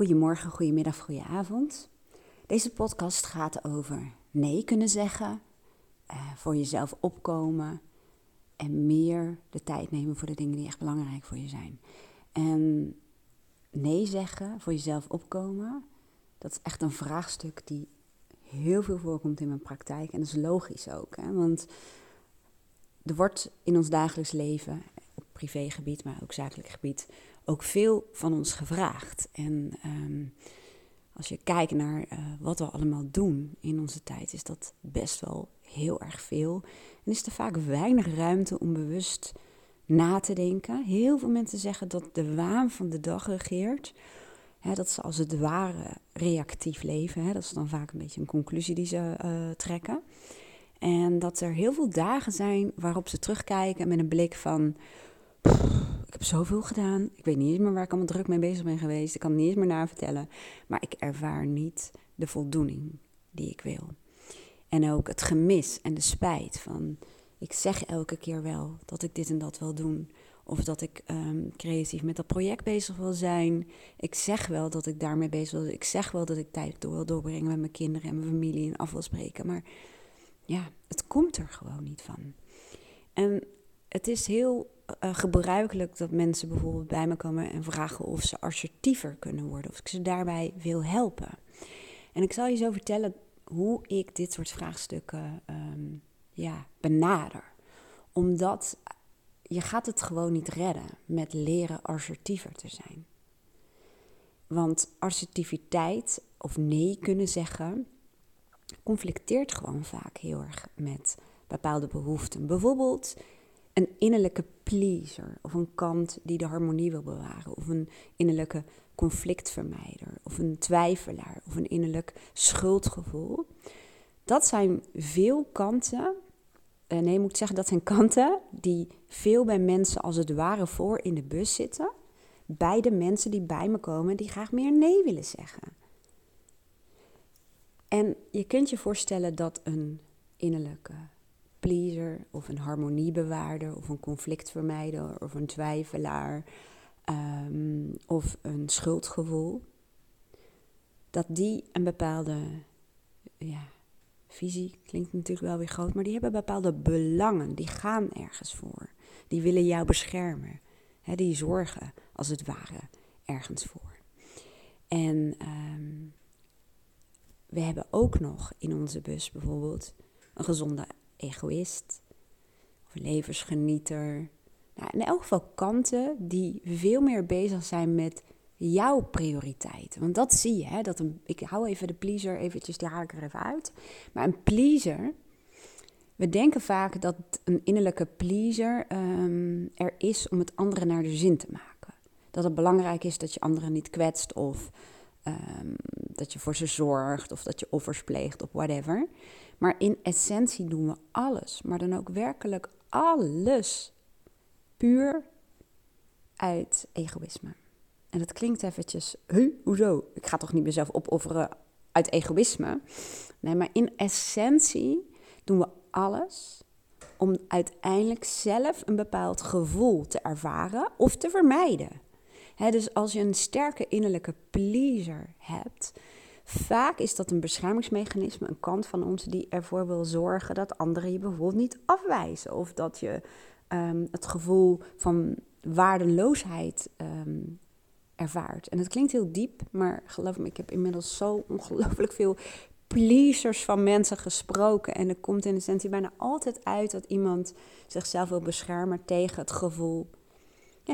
Goedemorgen, goedemiddag, goedenavond. Deze podcast gaat over nee kunnen zeggen, uh, voor jezelf opkomen en meer de tijd nemen voor de dingen die echt belangrijk voor je zijn. En nee zeggen, voor jezelf opkomen, dat is echt een vraagstuk die heel veel voorkomt in mijn praktijk. En dat is logisch ook, hè? want er wordt in ons dagelijks leven, privégebied, maar ook zakelijk gebied, ook veel van ons gevraagd. En ehm, als je kijkt naar uh, wat we allemaal doen in onze tijd, is dat best wel heel erg veel. En is er vaak weinig ruimte om bewust na te denken. Heel veel mensen zeggen dat de waan van de dag regeert. dat ze als het ware reactief leven. dat is dan vaak een beetje een conclusie die ze uh, trekken. En dat er heel veel dagen zijn waarop ze terugkijken met een blik van ik heb zoveel gedaan. Ik weet niet eens meer waar ik allemaal druk mee bezig ben geweest. Ik kan niet eens meer naar vertellen. Maar ik ervaar niet de voldoening die ik wil. En ook het gemis en de spijt van... Ik zeg elke keer wel dat ik dit en dat wil doen. Of dat ik um, creatief met dat project bezig wil zijn. Ik zeg wel dat ik daarmee bezig wil zijn. Ik zeg wel dat ik tijd door wil doorbrengen met mijn kinderen en mijn familie en af wil spreken. Maar ja, het komt er gewoon niet van. En het is heel uh, gebruikelijk dat mensen bijvoorbeeld bij me komen en vragen of ze assertiever kunnen worden, of ik ze daarbij wil helpen. En ik zal je zo vertellen hoe ik dit soort vraagstukken um, ja, benader. Omdat je gaat het gewoon niet redden met leren assertiever te zijn. Want assertiviteit of nee kunnen zeggen conflicteert gewoon vaak heel erg met bepaalde behoeften. Bijvoorbeeld een innerlijke pleaser of een kant die de harmonie wil bewaren of een innerlijke conflictvermijder of een twijfelaar of een innerlijk schuldgevoel. Dat zijn veel kanten, eh, nee, ik moet zeggen, dat zijn kanten die veel bij mensen als het ware voor in de bus zitten. Bij de mensen die bij me komen, die graag meer nee willen zeggen. En je kunt je voorstellen dat een innerlijke pleaser of een harmoniebewaarder of een conflictvermijder of een twijfelaar um, of een schuldgevoel, dat die een bepaalde ja, visie, klinkt natuurlijk wel weer groot, maar die hebben bepaalde belangen, die gaan ergens voor. Die willen jou beschermen, hè, die zorgen als het ware ergens voor. En um, we hebben ook nog in onze bus bijvoorbeeld een gezonde egoïst of levensgenieter. Nou, in elk geval kanten die veel meer bezig zijn met jouw prioriteiten. Want dat zie je, hè, dat een, ik hou even de pleaser eventjes, die haal ik er even uit. Maar een pleaser, we denken vaak dat een innerlijke pleaser um, er is om het andere naar de zin te maken. Dat het belangrijk is dat je anderen niet kwetst of um, dat je voor ze zorgt of dat je offers pleegt of whatever. Maar in essentie doen we alles, maar dan ook werkelijk alles puur uit egoïsme. En dat klinkt eventjes, huh, hoezo? Ik ga toch niet mezelf opofferen uit egoïsme? Nee, maar in essentie doen we alles om uiteindelijk zelf een bepaald gevoel te ervaren of te vermijden. dus als je een sterke innerlijke pleaser hebt, Vaak is dat een beschermingsmechanisme, een kant van ons die ervoor wil zorgen dat anderen je bijvoorbeeld niet afwijzen. Of dat je um, het gevoel van waardeloosheid um, ervaart. En het klinkt heel diep, maar geloof me, ik heb inmiddels zo ongelooflijk veel pleasers van mensen gesproken. En er komt in essentie bijna altijd uit dat iemand zichzelf wil beschermen tegen het gevoel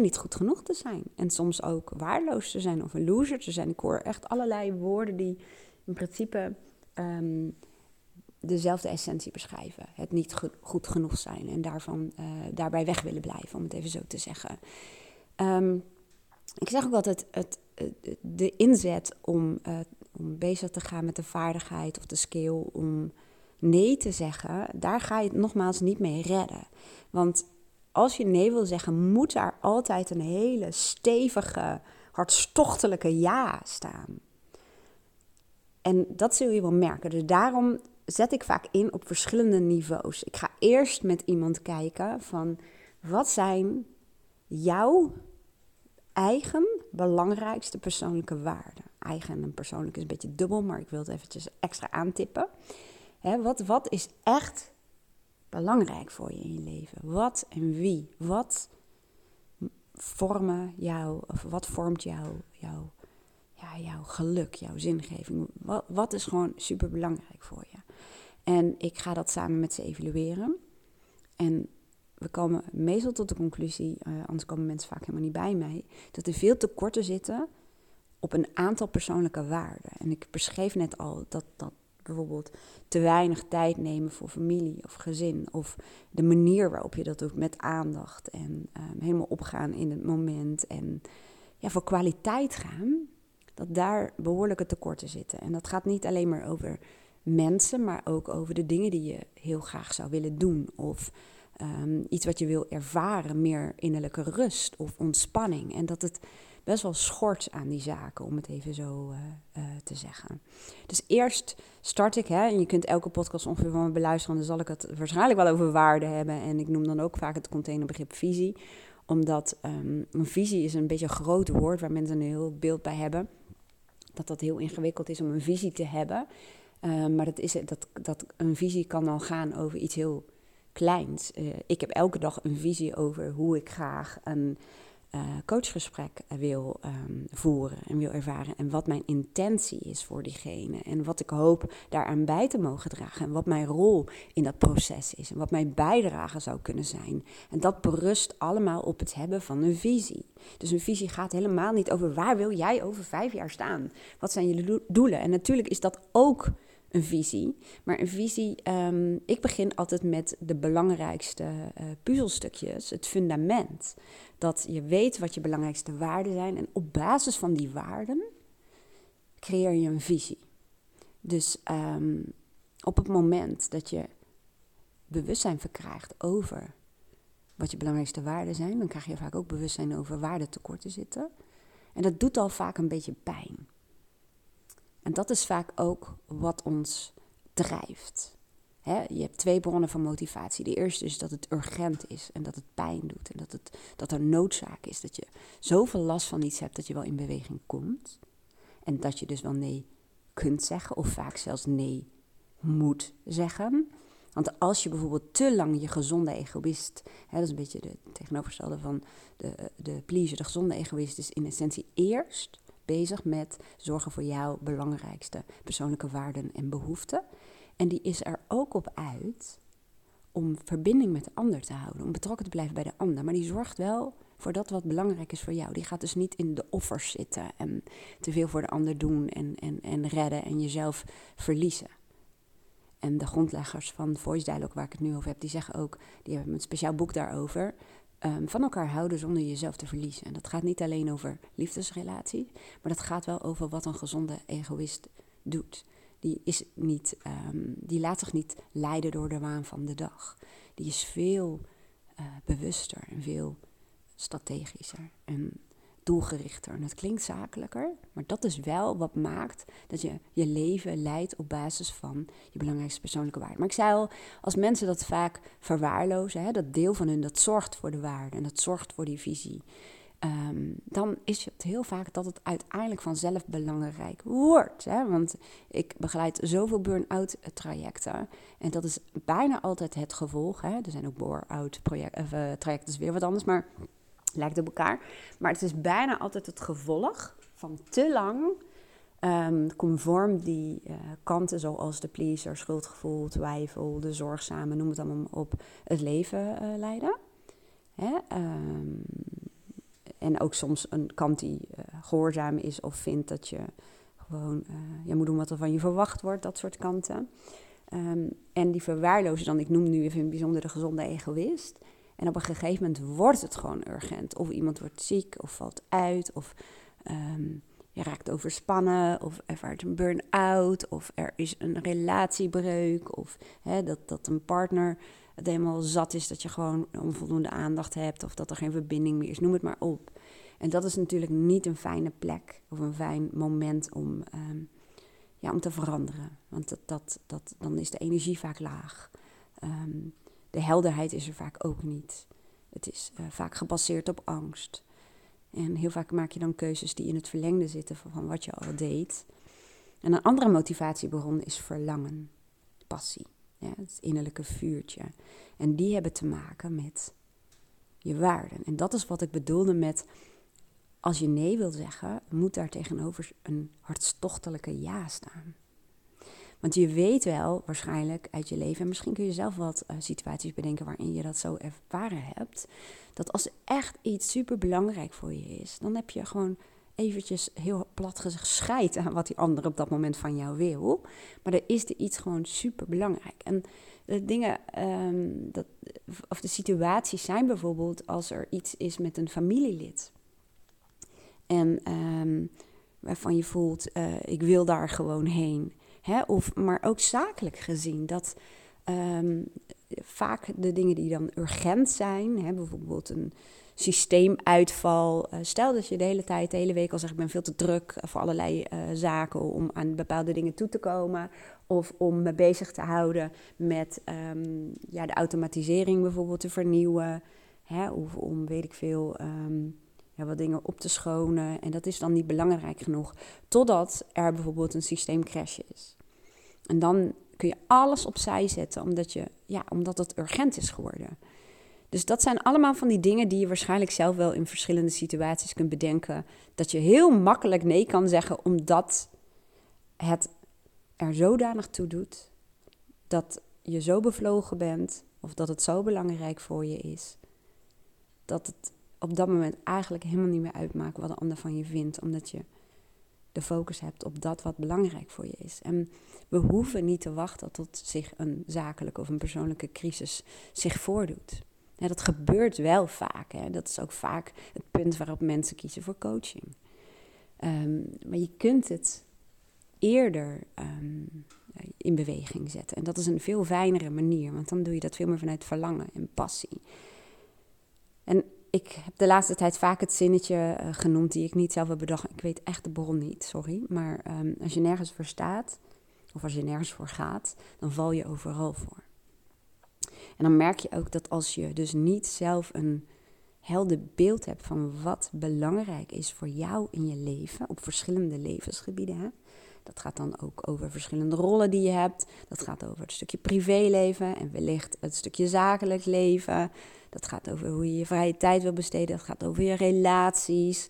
niet goed genoeg te zijn. En soms ook waardeloos te zijn of een loser te zijn. Ik hoor echt allerlei woorden die in principe um, dezelfde essentie beschrijven. Het niet goed genoeg zijn en daarvan, uh, daarbij weg willen blijven, om het even zo te zeggen. Um, ik zeg ook altijd, het, het, de inzet om, uh, om bezig te gaan met de vaardigheid of de skill om nee te zeggen, daar ga je het nogmaals niet mee redden. Want als je nee wil zeggen, moet daar altijd een hele stevige, hartstochtelijke ja staan. En dat zul je wel merken. Dus daarom zet ik vaak in op verschillende niveaus. Ik ga eerst met iemand kijken van wat zijn jouw eigen belangrijkste persoonlijke waarden. eigen en persoonlijk is een beetje dubbel, maar ik wil het eventjes extra aantippen. Wat, wat is echt belangrijk voor je in je leven? Wat en wie? Wat vormen jou, of wat vormt jou, jouw, ja, jouw geluk, jouw zingeving? Wat, wat is gewoon super belangrijk voor je? En ik ga dat samen met ze evalueren. En we komen meestal tot de conclusie, uh, anders komen mensen vaak helemaal niet bij mij, dat er veel tekorten zitten op een aantal persoonlijke waarden. En ik beschreef net al dat, dat bijvoorbeeld te weinig tijd nemen voor familie of gezin, of de manier waarop je dat doet met aandacht en um, helemaal opgaan in het moment en ja, voor kwaliteit gaan, dat daar behoorlijke tekorten zitten. En dat gaat niet alleen maar over mensen, maar ook over de dingen die je heel graag zou willen doen. Of um, iets wat je wil ervaren, meer innerlijke rust of ontspanning. En dat het best wel schort aan die zaken, om het even zo uh, uh, te zeggen. Dus eerst start ik, hè, en je kunt elke podcast ongeveer van me beluisteren, dan zal ik het waarschijnlijk wel over waarde hebben. En ik noem dan ook vaak het containerbegrip visie, omdat um, een visie is een beetje een groot woord waar mensen een heel beeld bij hebben. Dat dat heel ingewikkeld is om een visie te hebben. Uh, maar dat is, dat, dat een visie kan al gaan over iets heel kleins. Uh, ik heb elke dag een visie over hoe ik graag een uh, coachgesprek wil um, voeren en wil ervaren. En wat mijn intentie is voor diegene. En wat ik hoop daaraan bij te mogen dragen. En wat mijn rol in dat proces is. En wat mijn bijdrage zou kunnen zijn. En dat berust allemaal op het hebben van een visie. Dus een visie gaat helemaal niet over waar wil jij over vijf jaar staan? Wat zijn je doelen? En natuurlijk is dat ook een visie. Maar een visie, um, ik begin altijd met de belangrijkste uh, puzzelstukjes, het fundament. Dat je weet wat je belangrijkste waarden zijn en op basis van die waarden creëer je een visie. Dus um, op het moment dat je bewustzijn verkrijgt over wat je belangrijkste waarden zijn, dan krijg je vaak ook bewustzijn over waar de tekorten zitten. En dat doet al vaak een beetje pijn. En dat is vaak ook wat ons drijft. je hebt twee bronnen van motivatie. De eerste is dat het urgent is en dat het pijn doet. En dat, het, dat er noodzaak is. Dat je zoveel last van iets hebt dat je wel in beweging komt. En dat je dus wel nee kunt zeggen, of vaak zelfs nee moet zeggen. Want als je bijvoorbeeld te lang je gezonde egoïst, dat is een beetje de tegenovergestelde van de, de pleaser, de gezonde egoïst is in essentie eerst bezig met zorgen voor jouw belangrijkste persoonlijke waarden en behoeften. En die is er ook op uit om verbinding met de ander te houden, om betrokken te blijven bij de ander. Maar die zorgt wel voor dat wat belangrijk is voor jou. Die gaat dus niet in de offers zitten en te veel voor de ander doen en, en, en redden en jezelf verliezen. En de grondleggers van Voice Dialogue, waar ik het nu over heb, die zeggen ook, die hebben een speciaal boek daarover. Um, van elkaar houden zonder jezelf te verliezen. En dat gaat niet alleen over liefdesrelaties, maar dat gaat wel over wat een gezonde egoïst doet. Die, is niet, um, die laat zich niet leiden door de waan van de dag. Die is veel uh, bewuster en veel strategischer. En doelgerichter. En het klinkt zakelijker, maar dat is wel wat maakt dat je je leven leidt op basis van je belangrijkste persoonlijke waarde. Maar ik zei al, als mensen dat vaak verwaarlozen, hè, dat deel van hun dat zorgt voor de waarde en dat zorgt voor die visie. Um, dan is het heel vaak dat het uiteindelijk vanzelf belangrijk wordt. Hè? Want ik begeleid zoveel burn-out trajecten. En dat is bijna altijd het gevolg. Hè? Er zijn ook bore-out uh, trajecten, is weer wat anders. Maar lijkt op elkaar. Maar het is bijna altijd het gevolg van te lang um, conform die uh, kanten zoals de pleaser, schuldgevoel, twijfel, de zorgzame, noem het allemaal op, het leven uh, leiden. Hè? Um, en ook soms een kant die uh, gehoorzaam is of vindt dat je gewoon je moet doen wat er van je verwacht wordt, dat soort kanten. Um, en die verwaarlozen dan, ik noem nu even een bijzonder de gezonde egoïst. En op een gegeven moment wordt het gewoon urgent. Of iemand wordt ziek of valt uit of um, je raakt overspannen of ervaart een burn-out of er is een relatiebreuk of hè, dat, dat een partner het helemaal zat is dat je gewoon onvoldoende aandacht hebt of dat er geen verbinding meer is, noem het maar op. En dat is natuurlijk niet een fijne plek of een fijn moment om, um, ja, om te veranderen. Want dat, dat, dat, dan is de energie vaak laag. Um, de helderheid is er vaak ook niet. Het is uh, vaak gebaseerd op angst. En heel vaak maak je dan keuzes die in het verlengde zitten van wat je al deed. En een andere motivatiebron is verlangen, passie, ja, het innerlijke vuurtje. En die hebben te maken met je waarden. En dat is wat ik bedoelde met als je nee wil zeggen, moet daar tegenover een hartstochtelijke ja staan. Want je weet wel waarschijnlijk uit je leven, en misschien kun je zelf wat uh, situaties bedenken waarin je dat zo ervaren hebt, dat als echt iets super belangrijk voor je is, dan heb je gewoon eventjes heel plat gezegd aan wat die ander op dat moment van jou wil. Maar er is er iets gewoon super belangrijk. En de dingen, um, dat, of de situaties zijn bijvoorbeeld als er iets is met een familielid. En um, waarvan je voelt, uh, ik wil daar gewoon heen. Hè? Of, maar ook zakelijk gezien, dat um, vaak de dingen die dan urgent zijn, hè, bijvoorbeeld een systeemuitval. Uh, stel dat je de hele tijd, de hele week al zegt, ik ben veel te druk voor allerlei uh, zaken om aan bepaalde dingen toe te komen. Of om me bezig te houden met um, ja, de automatisering bijvoorbeeld te vernieuwen. Hè, of om, weet ik veel, um, ja, wat dingen op te schonen. En dat is dan niet belangrijk genoeg. Totdat er bijvoorbeeld een systeemcrash is. En dan kun je alles opzij zetten omdat, je, ja, omdat het urgent is geworden. Dus dat zijn allemaal van die dingen die je waarschijnlijk zelf wel in verschillende situaties kunt bedenken. Dat je heel makkelijk nee kan zeggen omdat het er zodanig toe doet dat je zo bevlogen bent of dat het zo belangrijk voor je is. Dat het op dat moment eigenlijk helemaal niet meer uitmaakt wat de ander van je vindt, omdat je de focus hebt op dat wat belangrijk voor je is. En we hoeven niet te wachten tot zich een zakelijke of een persoonlijke crisis zich voordoet. Dat gebeurt wel vaak. Hè. Dat is ook vaak het punt waarop mensen kiezen voor coaching. Um, maar je kunt het eerder um, in beweging zetten. En dat is een veel fijnere manier, want dan doe je dat veel meer vanuit verlangen en passie. En ik heb de laatste tijd vaak het zinnetje uh, genoemd die ik niet zelf heb bedacht. Ik weet echt de bron niet, sorry. Maar um, als je nergens voor staat, of als je nergens voor gaat, dan val je overal voor. En dan merk je ook dat als je dus niet zelf een helder beeld hebt van wat belangrijk is voor jou in je leven, op verschillende levensgebieden. Hè? Dat gaat dan ook over verschillende rollen die je hebt. Dat gaat over het stukje privéleven en wellicht het stukje zakelijk leven. Dat gaat over hoe je je vrije tijd wil besteden. Dat gaat over je relaties.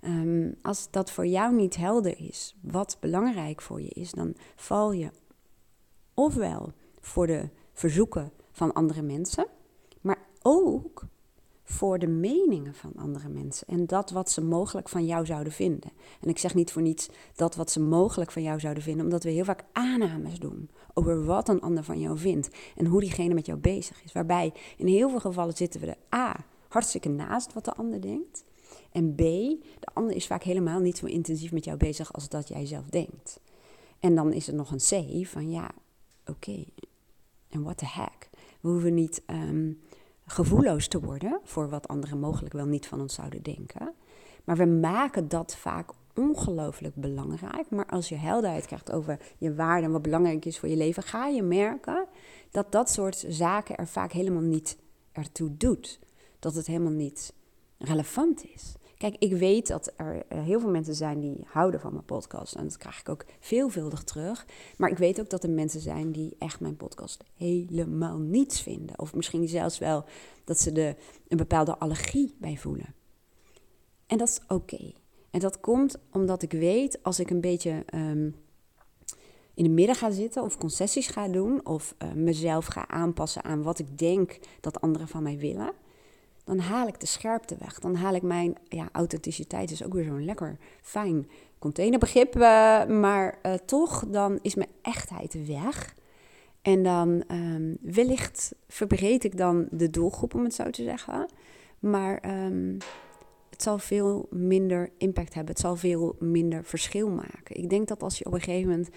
Um, als dat voor jou niet helder is, wat belangrijk voor je is, dan val je ofwel voor de verzoeken van andere mensen, maar ook voor de meningen van andere mensen en dat wat ze mogelijk van jou zouden vinden. En ik zeg niet voor niets dat wat ze mogelijk van jou zouden vinden, omdat we heel vaak aannames doen over wat een ander van jou vindt en hoe diegene met jou bezig is. Waarbij in heel veel gevallen zitten we er A, hartstikke naast wat de ander denkt. En B, de ander is vaak helemaal niet zo intensief met jou bezig als dat jij zelf denkt. En dan is er nog een C van ja, oké, en what the heck. We hoeven niet um, gevoelloos te worden voor wat anderen mogelijk wel niet van ons zouden denken. Maar we maken dat vaak ongelooflijk belangrijk. Maar als je helderheid krijgt over je waarde en wat belangrijk is voor je leven, ga je merken dat dat soort zaken er vaak helemaal niet ertoe doet. Dat het helemaal niet relevant is. Kijk, ik weet dat er eh, heel veel mensen zijn die houden van mijn podcast. En dat krijg ik ook veelvuldig terug. Maar ik weet ook dat er mensen zijn die echt mijn podcast helemaal niets vinden. Of misschien zelfs wel dat ze er een bepaalde allergie bij voelen. En dat is oké. En dat komt omdat ik weet als ik een beetje um, in de midden ga zitten of concessies ga doen of uh, mezelf ga aanpassen aan wat ik denk dat anderen van mij willen dan haal ik de scherpte weg. Dan haal ik mijn ja, authenticiteit, is ook weer zo'n lekker fijn containerbegrip, uh, maar uh, toch, dan is mijn echtheid weg. En dan um, wellicht verbreed ik dan de doelgroep, om het zo te zeggen. Maar um, het zal veel minder impact hebben. Het zal veel minder verschil maken. Ik denk dat als je op een gegeven moment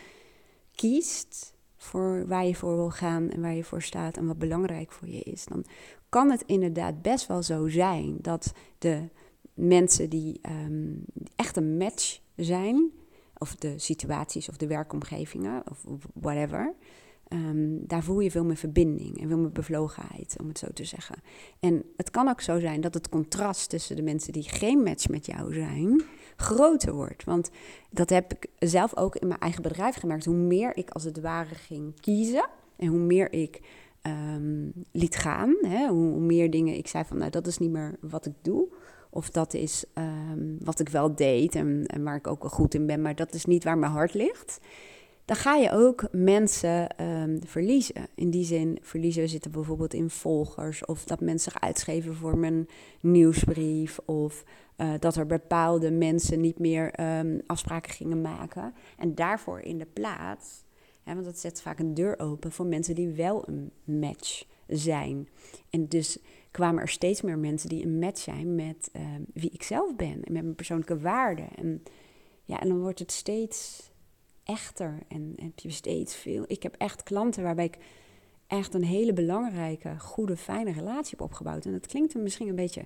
kiest voor waar je voor wil gaan en waar je voor staat en wat belangrijk voor je is, dan kan het inderdaad best wel zo zijn dat de mensen die um, echt een match zijn, of de situaties of de werkomgevingen of whatever, Ehm, daar voel je veel meer verbinding en veel meer bevlogenheid, om het zo te zeggen. En het kan ook zo zijn dat het contrast tussen de mensen die geen match met jou zijn, groter wordt. Want dat heb ik zelf ook in mijn eigen bedrijf gemerkt. Hoe meer ik als het ware ging kiezen en hoe meer ik ehm, liet gaan, hè, hoe, meer dingen ik zei van, nou dat is niet meer wat ik doe. Of dat is ehm, wat ik wel deed en, en waar ik ook wel goed in ben, maar dat is niet waar mijn hart ligt dan ga je ook mensen ehm, verliezen. In die zin, verliezen zitten bijvoorbeeld in volgers, of dat mensen zich uitschrijven voor mijn nieuwsbrief, of uh, dat er bepaalde mensen niet meer afspraken gingen maken. En daarvoor in de plaats, want dat zet vaak een deur open voor mensen die wel een match zijn. En dus kwamen er steeds meer mensen die een match zijn met ehm, wie ik zelf ben en met mijn persoonlijke waarden. En ja, en dan wordt het steeds echter en heb je steeds veel. Ik heb echt klanten waarbij ik echt een hele belangrijke, goede, fijne relatie heb opgebouwd. En dat klinkt misschien een beetje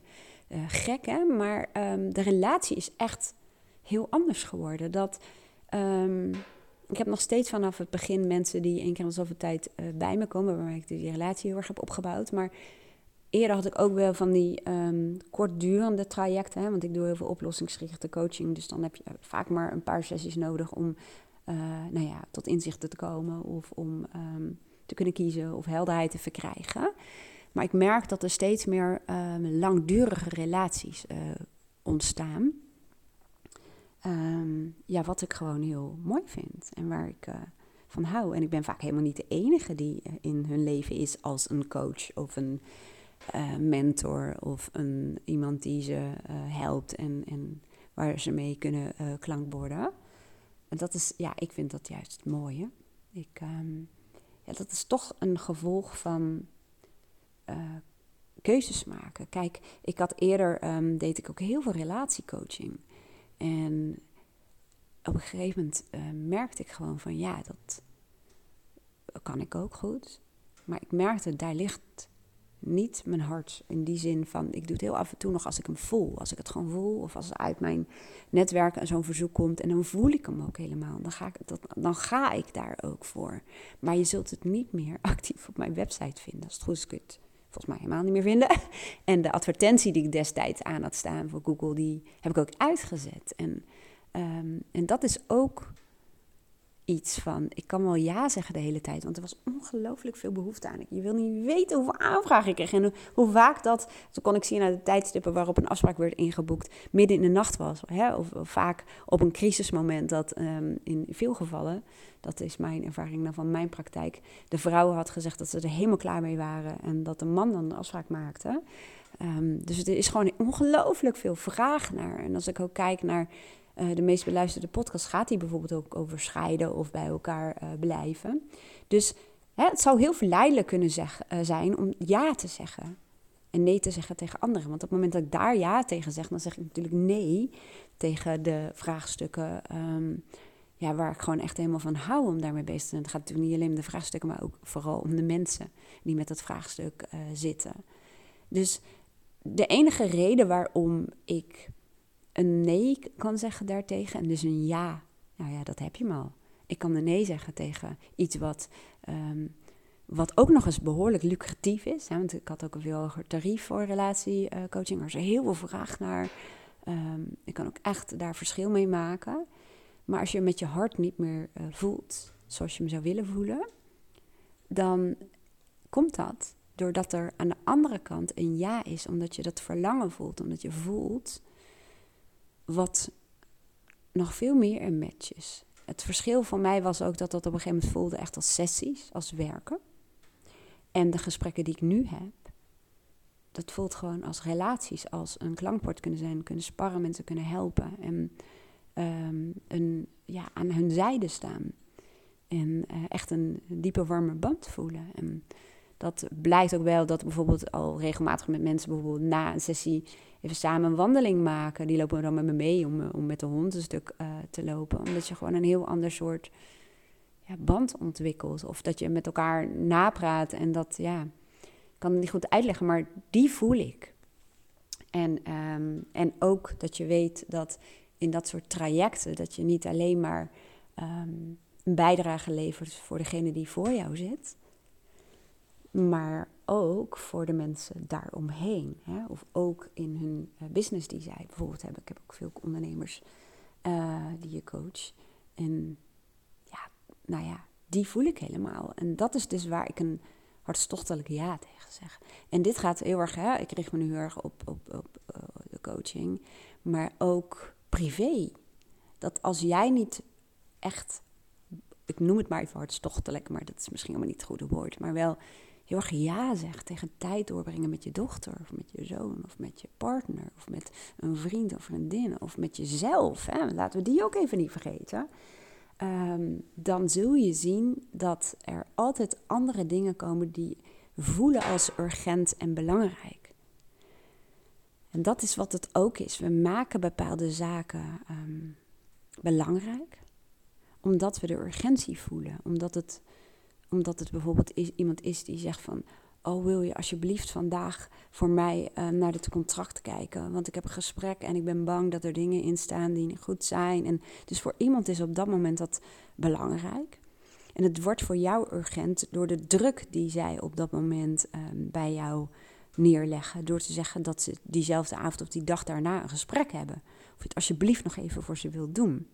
uh, gek, hè? maar um, de relatie is echt heel anders geworden. Dat, um, ik heb nog steeds vanaf het begin mensen die één keer in zoveel tijd uh, bij me komen, waarmee ik die relatie heel erg heb opgebouwd. Maar eerder had ik ook wel van die um, kortdurende trajecten, hè? want ik doe heel veel oplossingsgerichte coaching. Dus dan heb je vaak maar een paar sessies nodig om uh, nou ja, tot inzichten te komen of om um, te kunnen kiezen of helderheid te verkrijgen. Maar ik merk dat er steeds meer um, langdurige relaties ontstaan. Um, ja, wat ik gewoon heel mooi vind en waar ik uh, van hou. En ik ben vaak helemaal niet de enige die in hun leven is als een coach of een mentor of een, iemand die ze helpt en, en waar ze mee kunnen klankborden. En dat is, ja, ik vind dat juist het mooie. Ik, um, ja, dat is toch een gevolg van uh, keuzes maken. Kijk, ik had eerder, um, deed ik ook heel veel relatiecoaching. En op een gegeven moment uh, merkte ik gewoon van, ja, dat kan ik ook goed. Maar ik merkte, daar ligt niet mijn hart. In die zin van, ik doe het heel af en toe nog als ik hem voel. Als ik het gewoon voel of als uit mijn netwerk zo'n verzoek komt. En dan voel ik hem ook helemaal. Dan ga ik, dat, dan ga ik daar ook voor. Maar je zult het niet meer actief op mijn website vinden. Als het goed is kun volgens mij helemaal niet meer vinden. En de advertentie die ik destijds aan had staan voor Google, die heb ik ook uitgezet. En, um, en dat is ook iets van, ik kan wel ja zeggen de hele tijd, want er was ongelooflijk veel behoefte aan. Je wil niet weten hoeveel aanvragen ik kreeg en hoe, vaak dat, zo kon ik zien naar de tijdstippen waarop een afspraak werd ingeboekt, midden in de nacht was. Hè? Of, vaak op een crisismoment dat um, in veel gevallen, dat is mijn ervaring dan van mijn praktijk, de vrouw had gezegd dat ze er helemaal klaar mee waren en dat de man dan de afspraak maakte. Um, dus er is gewoon ongelooflijk veel vraag naar. En als ik ook kijk naar de meest beluisterde podcast gaat die bijvoorbeeld ook over scheiden of bij elkaar uh, blijven. Dus hè, het zou heel verleidelijk kunnen uh, zijn om ja te zeggen en nee te zeggen tegen anderen. Want op het moment dat ik daar ja tegen zeg, dan zeg ik natuurlijk nee tegen de vraagstukken um, ja, waar ik gewoon echt helemaal van hou om daarmee bezig te zijn. Het gaat natuurlijk niet alleen om de vraagstukken, maar ook vooral om de mensen die met dat vraagstuk zitten. Dus de enige reden waarom ik een nee kan zeggen daartegen en dus een ja. Nou ja, dat heb je maar al. Ik kan een nee zeggen tegen iets wat, um, wat ook nog eens behoorlijk lucratief is. Hè, want ik had ook een veel hoger tarief voor relatiecoaching. er is heel veel vraag naar. Um, ik kan ook echt daar verschil mee maken. Maar als je met je hart niet meer uh, voelt zoals je hem zou willen voelen, dan komt dat doordat er aan de andere kant een ja is, omdat je dat verlangen voelt, omdat je voelt wat nog veel meer een match is. Het verschil voor mij was ook dat dat op een gegeven moment voelde echt als sessies, als werken. En de gesprekken die ik nu heb, dat voelt gewoon als relaties, als een klankbord kunnen zijn, kunnen sparren, mensen kunnen helpen en um, een, ja, aan hun zijde staan. En uh, echt een diepe warme band voelen. En dat blijkt ook wel dat bijvoorbeeld al regelmatig met mensen bijvoorbeeld na een sessie even samen een wandeling maken. Die lopen dan met me mee om, om met de hond een stuk uh, te lopen. Omdat je gewoon een heel ander soort ja, band ontwikkelt. Of dat je met elkaar napraat en dat, ja, ik kan het niet goed uitleggen, maar die voel ik. En, um, en ook dat je weet dat in dat soort trajecten, dat je niet alleen maar um, een bijdrage levert voor degene die voor jou zit, maar ook voor de mensen daaromheen. Hè? Of ook in hun uh, business die zij bijvoorbeeld hebben. Ik heb ook veel ondernemers uh, die je coach. En ja, nou ja, die voel ik helemaal. En dat is dus waar ik een hartstochtelijk ja tegen zeg. En dit gaat heel erg, hè, ik richt me nu heel erg op, op, op uh, de coaching, maar ook privé. Dat als jij niet echt, ik noem het maar even hartstochtelijk, maar dat is misschien helemaal niet het goede woord, maar wel heel erg ja zegt tegen tijd doorbrengen met je dochter, of met je zoon, of met je partner, of met een vriend of vriendin, of met jezelf. Hè? Laten we die ook even niet vergeten. Ehm, dan zul je zien dat er altijd andere dingen komen die voelen als urgent en belangrijk. En dat is wat het ook is. We maken bepaalde zaken ehm, belangrijk omdat we de urgentie voelen, omdat het omdat het bijvoorbeeld is, iemand is die zegt van... Oh, wil je alsjeblieft vandaag voor mij uh, naar het contract kijken? Want ik heb een gesprek en ik ben bang dat er dingen in staan die niet goed zijn. En dus voor iemand is op dat moment dat belangrijk. En het wordt voor jou urgent door de druk die zij op dat moment uh, bij jou neerleggen. Door te zeggen dat ze diezelfde avond of die dag daarna een gesprek hebben. Of je het alsjeblieft nog even voor ze wilt doen.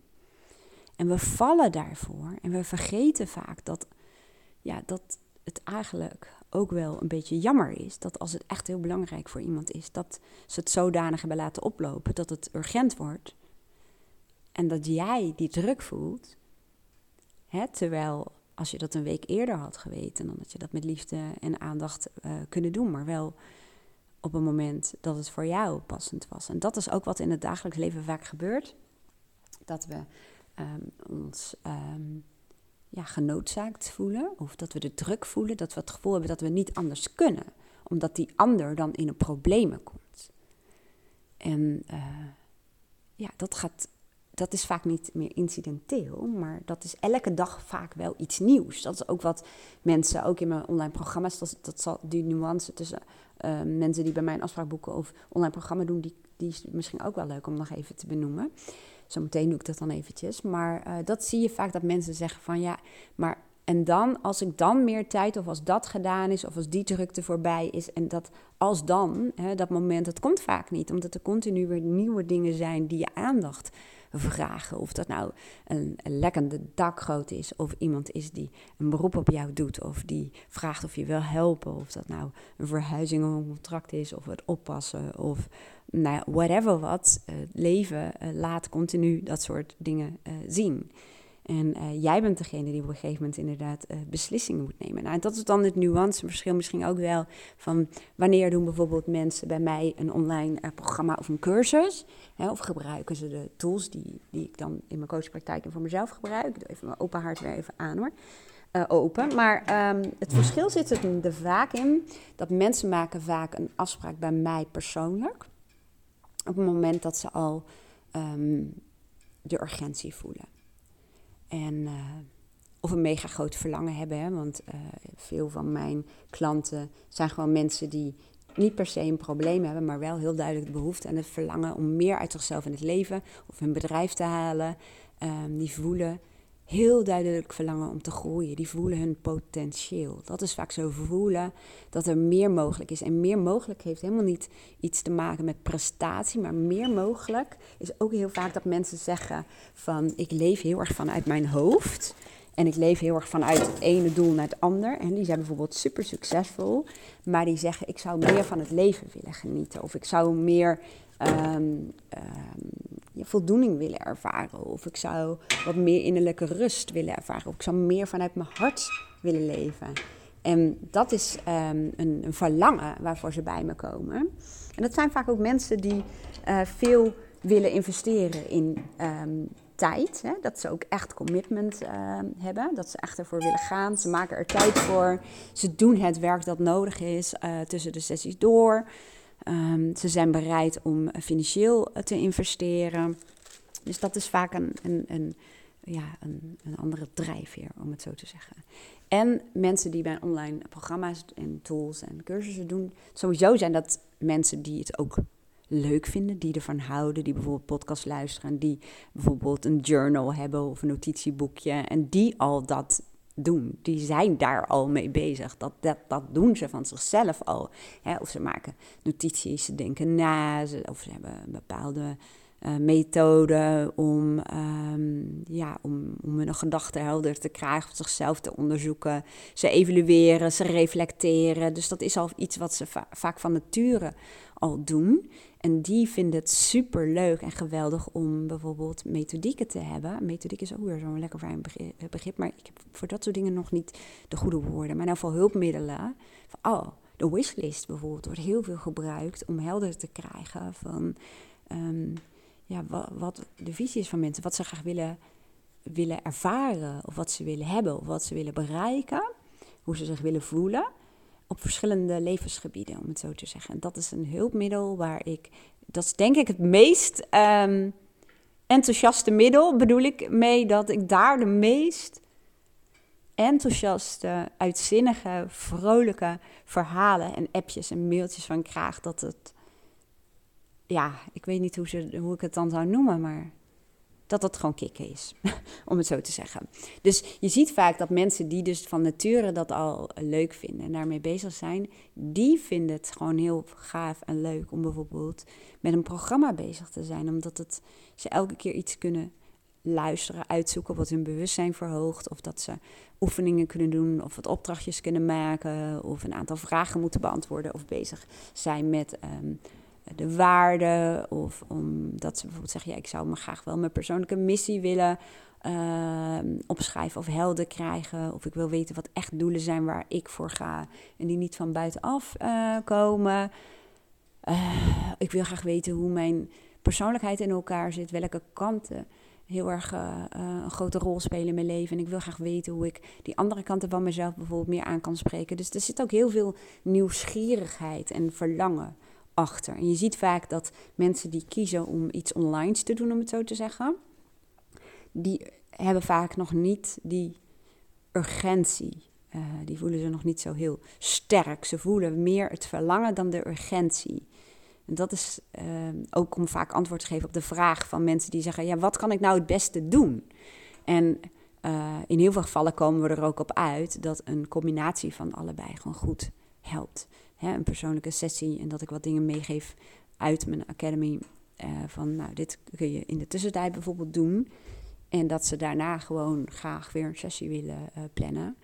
En we vallen daarvoor en we vergeten vaak dat ja, dat het eigenlijk ook wel een beetje jammer is dat als het echt heel belangrijk voor iemand is, dat ze het zodanig hebben laten oplopen dat het urgent wordt. En dat jij die druk voelt, hè, terwijl als je dat een week eerder had geweten, dan had je dat met liefde en aandacht uh, kunnen doen, maar wel op een moment dat het voor jou passend was. En dat is ook wat in het dagelijks leven vaak gebeurt. Dat we um, ons um, ja, genoodzaakt voelen, of dat we de druk voelen, dat we het gevoel hebben dat we niet anders kunnen, omdat die ander dan in een problemen komt. En uh, ja, dat, gaat, dat is vaak niet meer incidenteel, maar dat is elke dag vaak wel iets nieuws. Dat is ook wat mensen, ook in mijn online programma's, dat, dat zal die nuance tussen uh, mensen die bij mij een afspraak boeken of online programma doen, die, die is misschien ook wel leuk om nog even te benoemen. Zometeen doe ik dat dan eventjes. Maar uh, dat zie je vaak dat mensen zeggen van ja, maar en dan, als ik dan meer tijd, of als dat gedaan is, of als die drukte voorbij is, en dat als dan, hè, dat moment, dat komt vaak niet, omdat er continu weer nieuwe dingen zijn die je aandacht vragen. Of dat nou een, lekkende dakgroot is, of iemand is die een beroep op jou doet, of die vraagt of je wil helpen. Of dat nou een verhuizing of een contract is, of het oppassen, of nou whatever wat. Uh, leven uh, laat continu dat soort dingen uh, zien. En uh, jij bent degene die op een gegeven moment inderdaad uh, beslissingen moet nemen. Nou, en dat is dan het nuanceverschil misschien ook wel van wanneer doen bijvoorbeeld mensen bij mij een online uh, programma of een cursus. Hè, of gebruiken ze de tools die, die ik dan in mijn coachpraktijk en voor mezelf gebruik. Ik doe even mijn open hart weer even aan hoor. open. Maar um, het verschil zit er vaak in dat mensen maken vaak een afspraak bij mij persoonlijk. Op het moment dat ze al um, de urgentie voelen. En, uh, of een mega groot verlangen hebben. Hè? Want uh, veel van mijn klanten zijn gewoon mensen die niet per se een probleem hebben, maar wel heel duidelijk de behoefte en het verlangen om meer uit zichzelf in het leven of hun bedrijf te halen. Um, die voelen heel duidelijk verlangen om te groeien. Die voelen hun potentieel. Dat is vaak zo voelen dat er meer mogelijk is. En meer mogelijk heeft helemaal niet iets te maken met prestatie, maar meer mogelijk is ook heel vaak dat mensen zeggen van ik leef heel erg vanuit mijn hoofd. En ik leef heel erg vanuit het ene doel naar het ander. En die zijn bijvoorbeeld super succesvol. Maar die zeggen, ik zou meer van het leven willen genieten. Of ik zou meer um, um, voldoening willen ervaren. Of ik zou wat meer innerlijke rust willen ervaren. Of ik zou meer vanuit mijn hart willen leven. En dat is um, een, verlangen waarvoor ze bij me komen. En dat zijn vaak ook mensen die uh, veel willen investeren in tijd. Hè? Dat ze ook echt commitment hebben. Dat ze echt ervoor willen gaan. Ze maken er tijd voor. Ze doen het werk dat nodig is uh, tussen de sessies door. Um, ze zijn bereid om financieel te investeren. Dus dat is vaak een, een, een ja, een, een, andere drijfveer, om het zo te zeggen. En mensen die bij online programma's en tools en cursussen doen, sowieso zijn dat mensen die het ook leuk vinden, die ervan houden, die bijvoorbeeld podcast luisteren, die bijvoorbeeld een journal hebben of een notitieboekje en die al dat doen. Die zijn daar al mee bezig. Dat, dat, dat doen ze van zichzelf al. of ze maken notities, ze denken na, of ze hebben een bepaalde uh, methode om, um, ja, om, om hun gedachten helder te krijgen, of zichzelf te onderzoeken. Ze evalueren, ze reflecteren. Dus dat is al iets wat ze vaak van nature al doen. En die vinden het super leuk en geweldig om bijvoorbeeld methodieken te hebben. Methodiek is ook weer zo'n lekker fijn begrip, maar ik heb voor dat soort dingen nog niet de goede woorden. Maar nou voor hulpmiddelen. Oh, de wishlist bijvoorbeeld wordt heel veel gebruikt om helder te krijgen van um, ja, wat, wat, de visie is van mensen, wat ze graag willen, willen ervaren, of wat ze willen hebben, of wat ze willen bereiken, hoe ze zich willen voelen op verschillende levensgebieden, om het zo te zeggen. En dat is een hulpmiddel waar ik, dat is denk ik het meest um, enthousiaste middel, bedoel ik mee dat ik daar de meest enthousiaste, uitzinnige, vrolijke verhalen en appjes en mailtjes van krijg. Dat het, ja, ik weet niet hoe, ze, hoe ik het dan zou noemen, maar dat het gewoon kicken is, om het zo te zeggen. Dus je ziet vaak dat mensen die dus van nature dat al leuk vinden en daarmee bezig zijn, die vinden het gewoon heel gaaf en leuk om bijvoorbeeld met een programma bezig te zijn, omdat het, ze elke keer iets kunnen luisteren, uitzoeken wat hun bewustzijn verhoogt, of dat ze oefeningen kunnen doen, of wat opdrachtjes kunnen maken, of een aantal vragen moeten beantwoorden, of bezig zijn met um, de waarde. Of omdat ze bijvoorbeeld zeggen, ja, ik zou me graag wel mijn persoonlijke missie willen uh, opschrijven of helder krijgen. Of ik wil weten wat echt doelen zijn waar ik voor ga. En die niet van buitenaf uh, komen. Uh, ik wil graag weten hoe mijn persoonlijkheid in elkaar zit. Welke kanten heel erg een grote rol spelen in mijn leven. En ik wil graag weten hoe ik die andere kanten van mezelf bijvoorbeeld meer aan kan spreken. Dus er zit ook heel veel nieuwsgierigheid en verlangen achter. En je ziet vaak dat mensen die kiezen om iets online te doen, om het zo te zeggen, die hebben vaak nog niet die urgentie. Uh, die voelen ze nog niet zo heel sterk. Ze voelen meer het verlangen dan de urgentie. En dat is uh, ook om vaak antwoord te geven op de vraag van mensen die zeggen: ja, wat kan ik nou het beste doen? En uh, in heel veel gevallen komen we er ook op uit dat een combinatie van allebei gewoon goed helpt hè, een persoonlijke sessie en dat ik wat dingen meegeef uit mijn academy. Uh, van nou, dit kun je in de tussentijd bijvoorbeeld doen. En dat ze daarna gewoon graag weer een sessie willen uh, plannen.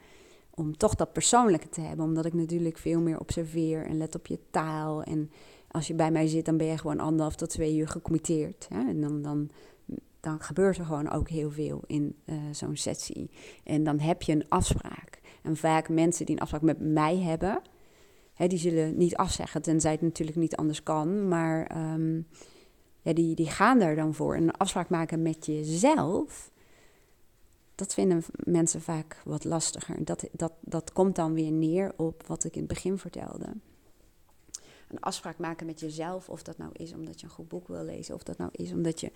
Om toch dat persoonlijke te hebben. Omdat ik natuurlijk veel meer observeer en let op je taal. En als je bij mij zit, dan ben je gewoon anderhalf tot twee uur gecommitteerd. Hè? En dan, dan, dan gebeurt er gewoon ook heel veel in uh, zo'n sessie. En dan heb je een afspraak. En vaak mensen die een afspraak met mij hebben, die zullen niet afzeggen, tenzij het natuurlijk niet anders kan. Maar um, ja, die, die gaan er dan voor. En een afspraak maken met jezelf, dat vinden mensen vaak wat lastiger. Dat, dat, dat komt dan weer neer op wat ik in het begin vertelde een afspraak maken met jezelf. Of dat nou is omdat je een goed boek wil lezen. Of dat nou is omdat je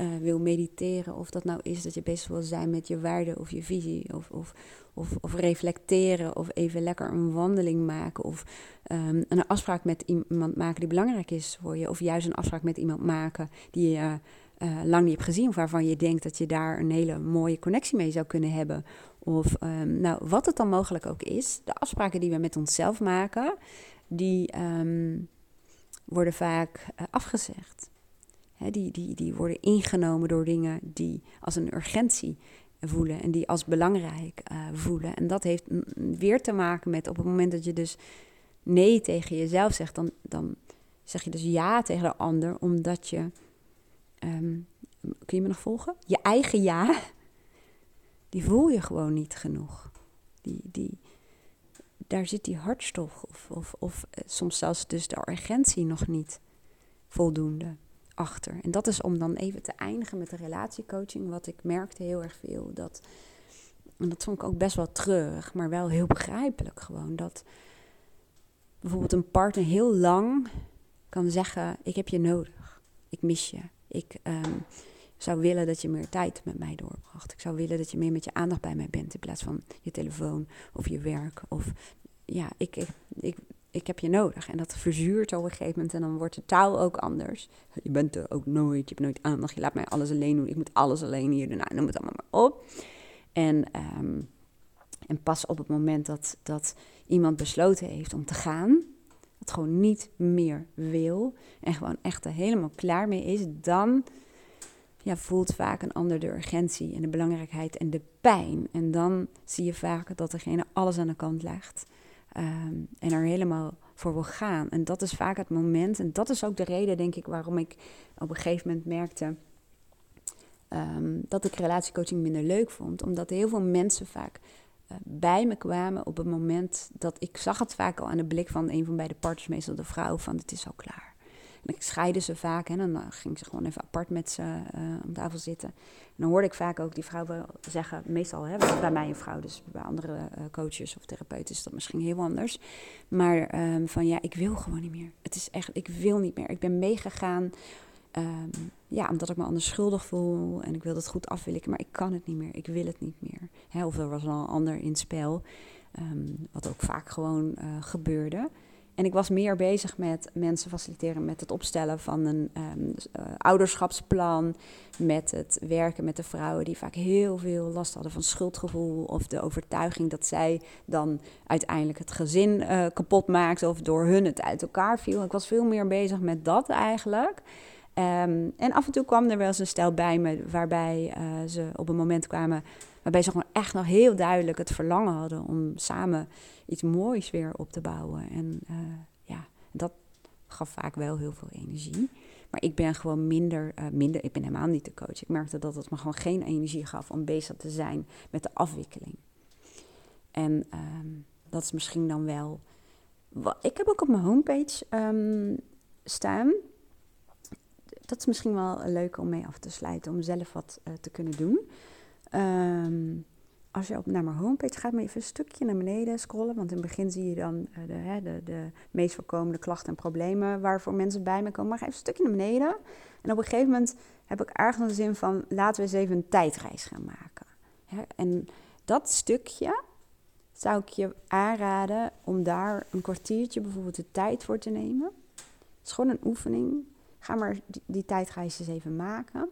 uh, wil mediteren. Of dat nou is dat je bezig wil zijn met je waarde of je visie. Of, of, of, reflecteren. Of even lekker een wandeling maken. Of um, een afspraak met iemand maken die belangrijk is voor je. Of juist een afspraak met iemand maken die je uh, lang niet hebt gezien. Of waarvan je denkt dat je daar een hele mooie connectie mee zou kunnen hebben. Of um, nou, wat het dan mogelijk ook is. De afspraken die we met onszelf maken die um, worden vaak uh, afgezegd. Die, die, die worden ingenomen door dingen die als een urgentie voelen en die als belangrijk uh, voelen. En dat heeft weer te maken met op het moment dat je dus nee tegen jezelf zegt, dan, dan zeg je dus ja tegen de ander, omdat je. Um, kun je me nog volgen? Je eigen ja, die voel je gewoon niet genoeg. Die, die, daar zit die hartstocht of, of, of eh, soms zelfs dus de urgentie nog niet voldoende achter. En dat is om dan even te eindigen met de relatiecoaching, wat ik merkte heel erg veel. Dat, en dat vond ik ook best wel treurig, maar wel heel begrijpelijk gewoon. Dat bijvoorbeeld een partner heel lang kan zeggen: Ik heb je nodig, ik mis je, ik um, zou willen dat je meer tijd met mij doorbracht. Ik zou willen dat je meer met je aandacht bij mij bent in plaats van je telefoon of je werk of ja, ik, ik, ik heb je nodig. En dat verzuurt op een gegeven moment en dan wordt de taal ook anders. Je bent er ook nooit, je hebt nooit aandacht, je laat mij alles alleen doen. Ik moet alles alleen hier doen. Nou, noem het allemaal maar op. En, ehm, en pas op het moment dat, dat iemand besloten heeft om te gaan, het gewoon niet meer wil en gewoon echt er helemaal klaar mee is, dan ja, voelt vaak een ander de urgentie en de belangrijkheid en de pijn. En dan zie je vaak dat degene alles aan de kant legt ehm, en er helemaal voor wil gaan. En dat is vaak het moment. En dat is ook de reden, denk ik, waarom ik op een gegeven moment merkte um, dat ik relatiecoaching minder leuk vond. Omdat heel veel mensen vaak eh, bij me kwamen op het moment dat ik zag het vaak al aan de blik van een van beide partners, meestal de vrouw, van het is al klaar. Ik scheide ze vaak en dan ging ze gewoon even apart met ze uh, om tafel zitten. En dan hoorde ik vaak ook die vrouw wel zeggen, meestal hè, bij mij een vrouw, dus bij andere uh, coaches of therapeuten is dat misschien heel anders. Maar um, van ja, ik wil gewoon niet meer. Het is echt, ik wil niet meer. Ik ben meegegaan Um, ja, omdat ik me anders schuldig voel en ik wil dat goed afwillen, maar ik kan het niet meer, ik wil het niet meer. Hè, of er was wel een ander in spel, um, wat ook vaak gewoon gebeurde. En ik was meer bezig met mensen faciliteren met het opstellen van een um, uh, ouderschapsplan, met het werken met de vrouwen die vaak heel veel last hadden van schuldgevoel of de overtuiging dat zij dan uiteindelijk het gezin uh, kapot maakten of door hun het uit elkaar viel. Ik was veel meer bezig met dat eigenlijk. Um, en af en toe kwam er wel eens een stel bij me waarbij uh, ze op een moment kwamen waarbij ze gewoon echt nog heel duidelijk het verlangen hadden om samen iets moois weer op te bouwen. En uh, ja, dat gaf vaak wel heel veel energie. Maar ik ben gewoon minder, uh, minder, ik ben helemaal niet de coach. Ik merkte dat het me gewoon geen energie gaf om bezig te zijn met de afwikkeling. En um, dat is misschien dan wel. Ik heb ook op mijn homepage um, staan dat is misschien wel leuk om mee af te sluiten, om zelf wat uh, te kunnen doen. Um, als je op naar mijn homepage gaat, maar even een stukje naar beneden scrollen. Want in het begin zie je dan uh, de, de, de meest voorkomende klachten en problemen waarvoor mensen bij me komen. Maar ga even een stukje naar beneden. En op een gegeven moment heb ik ergens de zin van, laten we eens even een tijdreis gaan maken. En dat stukje zou ik je aanraden om daar een kwartiertje bijvoorbeeld de tijd voor te nemen. Het is gewoon een oefening. Ga maar die, die tijdreis eens even maken.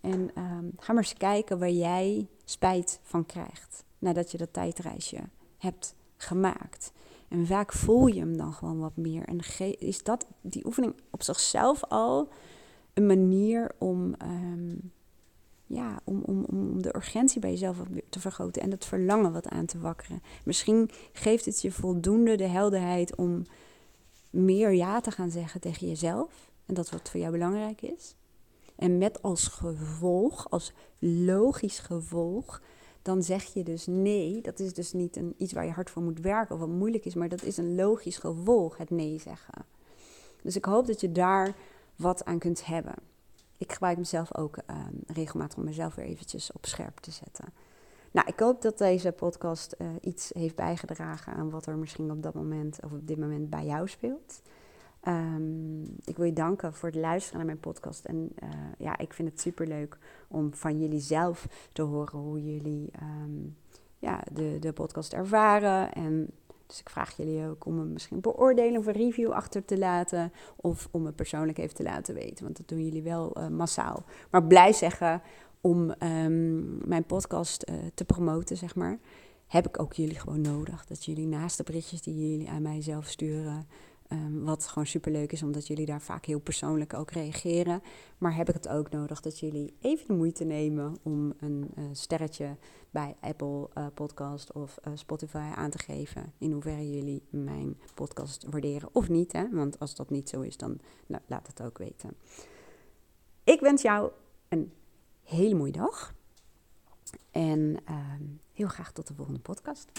En um, ga maar eens kijken waar jij spijt van krijgt. Nadat je dat tijdreisje hebt gemaakt. En vaak voel je hem dan gewoon wat meer. En is dat, die oefening op zichzelf al een manier om, um, ja, om, om, om de urgentie bij jezelf te vergroten. En het verlangen wat aan te wakkeren. Misschien geeft het je voldoende de helderheid om meer ja te gaan zeggen tegen jezelf en dat wat voor jou belangrijk is. En met als gevolg, als logisch gevolg, dan zeg je dus nee. Dat is dus niet een, iets waar je hard voor moet werken of wat moeilijk is, maar dat is een logisch gevolg, het nee zeggen. Dus ik hoop dat je daar wat aan kunt hebben. Ik gebruik mezelf ook uh, regelmatig om mezelf weer eventjes op scherp te zetten. Nou, ik hoop dat deze podcast uh, iets heeft bijgedragen aan wat er misschien op dat moment of op dit moment bij jou speelt. Um, ik wil je danken voor het luisteren naar mijn podcast. En uh, ja, ik vind het super leuk om van jullie zelf te horen hoe jullie um, ja, de, de podcast ervaren. En dus ik vraag jullie ook om een misschien beoordeling of een review achter te laten. Of om het persoonlijk even te laten weten. Want dat doen jullie wel uh, massaal. Maar blij zeggen om um, mijn podcast uh, te promoten, zeg maar. Heb ik ook jullie gewoon nodig. Dat jullie naast de berichtjes die jullie aan mij zelf sturen Um, wat gewoon superleuk is, omdat jullie daar vaak heel persoonlijk ook reageren. Maar heb ik het ook nodig dat jullie even de moeite nemen om een uh, sterretje bij Apple uh, Podcast of uh, Spotify aan te geven. In hoeverre jullie mijn podcast waarderen of niet. Hè? Want als dat niet zo is, dan laat het ook weten. Ik wens jou een hele mooie dag. En ehm, heel graag tot de volgende podcast.